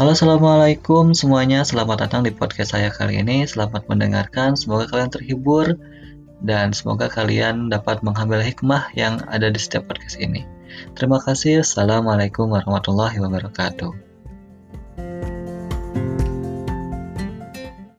Halo assalamualaikum semuanya, selamat datang di podcast saya kali ini. Selamat mendengarkan, semoga kalian terhibur dan semoga kalian dapat mengambil hikmah yang ada di setiap podcast ini. Terima kasih. Assalamualaikum warahmatullahi wabarakatuh.